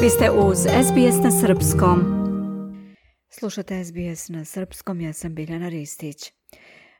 Vi ste uz SBS na Srpskom. Slušate SBS na Srpskom, ja sam Biljana Ristić.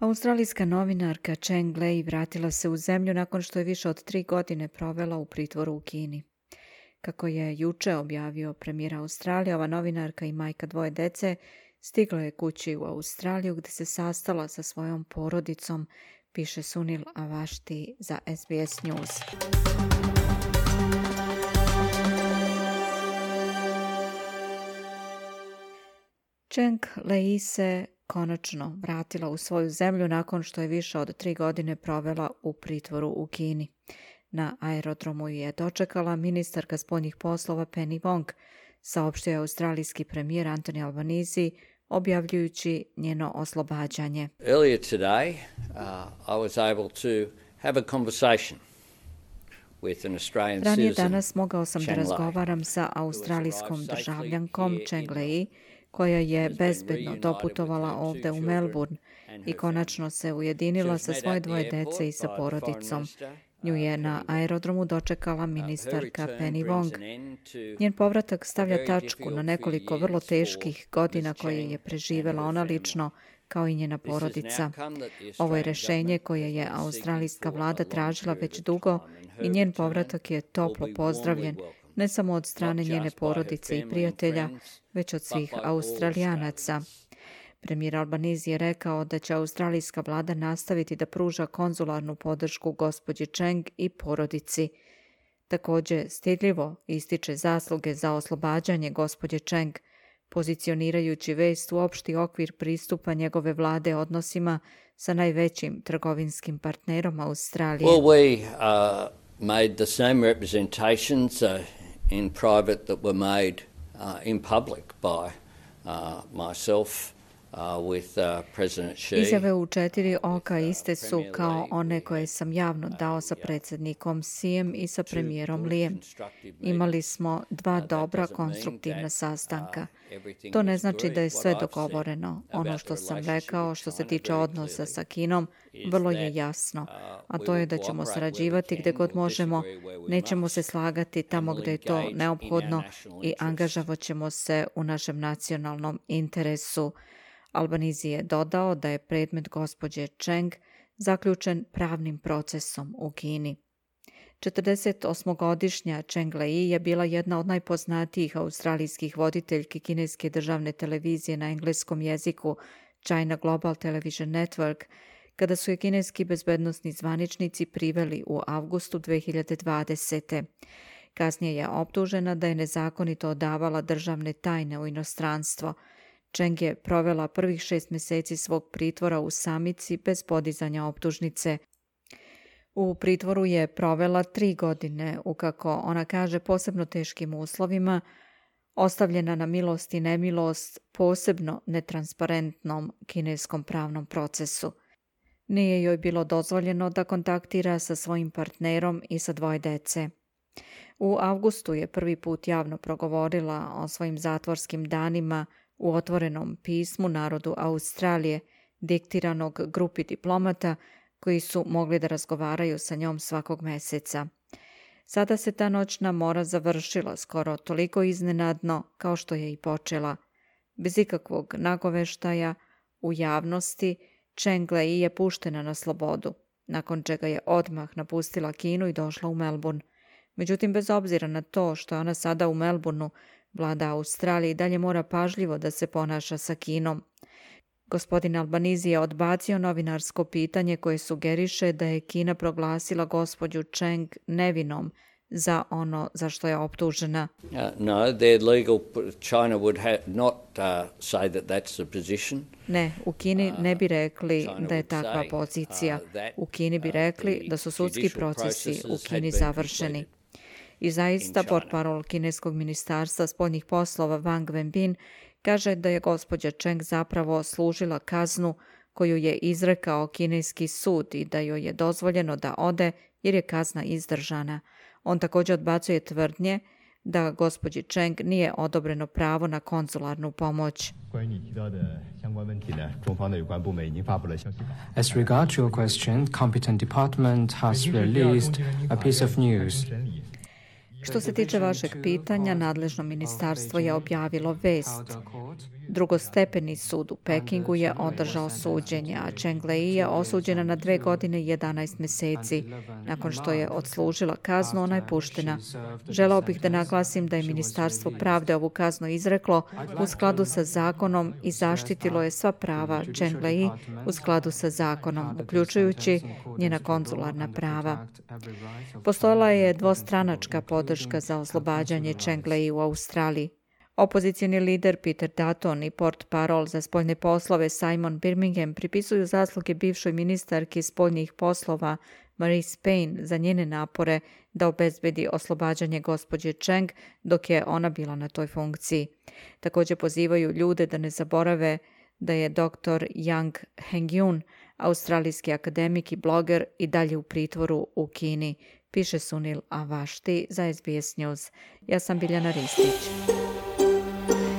Australijska novinarka Cheng Lei vratila se u zemlju nakon što je više od tri godine provela u pritvoru u Kini. Kako je juče objavio premijer Australije, ova novinarka i majka dvoje dece stigla je kući u Australiju gde se sastala sa svojom porodicom, piše Sunil Avašti za SBS News. Cheng Lei se konačno vratila u svoju zemlju nakon što je više od tri godine provela u pritvoru u Kini. Na aerodromu je dočekala ministarka spoljnih poslova Penny Wong, saopštio je australijski premijer Anthony Albanese objavljujući njeno oslobađanje. Earlier today, uh, I was able to have a conversation Ranije danas mogao sam da razgovaram sa australijskom državljankom Cheng Lei, koja je bezbedno doputovala ovde u Melbourne i konačno se ujedinila sa svoje dvoje dece i sa porodicom. Nju je na aerodromu dočekala ministarka Penny Wong. Njen povratak stavlja tačku na nekoliko vrlo teških godina koje je preživela ona lično, kao i njena porodica. Ovo je rešenje koje je australijska vlada tražila već dugo i njen povratak je toplo pozdravljen ne samo od strane njene porodice i prijatelja, već od svih australijanaca. Premijer Albanizi je rekao da će australijska vlada nastaviti da pruža konzularnu podršku gospođi Cheng i porodici. Takođe, stidljivo ističe zasluge za oslobađanje gospođe Cheng, pozicionirajući vest u opšti okvir pristupa njegove vlade odnosima sa najvećim trgovinskim partnerom Australije. Well, we uh, made the same representations uh, in private that were made uh, in public by uh, myself Izjave u četiri oka iste su kao one koje sam javno dao sa predsjednikom Sijem i sa premijerom Lijem. Imali smo dva dobra konstruktivna sastanka. To ne znači da je sve dogovoreno. Ono što sam rekao što se tiče odnosa sa Kinom vrlo je jasno, a to je da ćemo sarađivati gde god možemo, nećemo se slagati tamo gde je to neophodno i angažavat ćemo se u našem nacionalnom interesu. Albanizi je dodao da je predmet gospođe Cheng zaključen pravnim procesom u Kini. 48-godišnja Cheng Lei je bila jedna od najpoznatijih australijskih voditeljki kineske državne televizije na engleskom jeziku China Global Television Network, kada su je kineski bezbednostni zvaničnici priveli u avgustu 2020. Kasnije je optužena da je nezakonito odavala državne tajne u inostranstvo – Cheng je provela prvih šest mjeseci svog pritvora u samici bez podizanja optužnice. U pritvoru je provela tri godine u, kako ona kaže, posebno teškim uslovima, ostavljena na milost i nemilost posebno netransparentnom kineskom pravnom procesu. Nije joj bilo dozvoljeno da kontaktira sa svojim partnerom i sa dvoje dece. U avgustu je prvi put javno progovorila o svojim zatvorskim danima u otvorenom pismu narodu Australije, diktiranog grupi diplomata koji su mogli da razgovaraju sa njom svakog meseca. Sada se ta noćna mora završila skoro toliko iznenadno kao što je i počela. Bez ikakvog nagoveštaja, u javnosti, Cheng Lei je puštena na slobodu, nakon čega je odmah napustila Kinu i došla u Melbourne. Međutim, bez obzira na to što je ona sada u Melbourneu, Vlada Australije dalje mora pažljivo da se ponaša sa Kinom. Gospodin Albanizi je odbacio novinarsko pitanje koje sugeriše da je Kina proglasila gospođu Cheng nevinom za ono za što je optužena. Uh, no, their legal China would not uh, say that that's the position. Ne, u Kini ne bi rekli da je takva pozicija. U Kini bi rekli da su sudski procesi u Kini završeni. I zaista, portparol kineskog ministarstva spoljnih poslova Wang Wenbin kaže da je gospođa Cheng zapravo služila kaznu koju je izrekao kineski sud i da joj je dozvoljeno da ode jer je kazna izdržana. On također odbacuje tvrdnje da gospođi Cheng nije odobreno pravo na konzularnu pomoć. As regard to your question, competent department has released a piece of news Što se tiče vašeg pitanja, nadležno ministarstvo je objavilo vest. Drugostepeni sud u Pekingu je održao suđenje, a Cheng Lei je osuđena na dve godine i 11 meseci. Nakon što je odslužila kaznu, ona je puštena. Želao bih da naglasim da je Ministarstvo pravde ovu kaznu izreklo u skladu sa zakonom i zaštitilo je sva prava Cheng Lei u skladu sa zakonom, uključujući njena konzularna prava. Postojala je dvostranačka podrška za oslobađanje Cheng Lei u Australiji. Opozicioni lider Peter Dutton i port parol za spoljne poslove Simon Birmingham pripisuju zasluge bivšoj ministarki spoljnih poslova Marie Spain za njene napore da obezbedi oslobađanje gospođe Cheng dok je ona bila na toj funkciji. Također pozivaju ljude da ne zaborave da je dr. Yang Hengyun, australijski akademik i bloger, i dalje u pritvoru u Kini, piše Sunil Avašti za SBS News. Ja sam Biljana Ristić.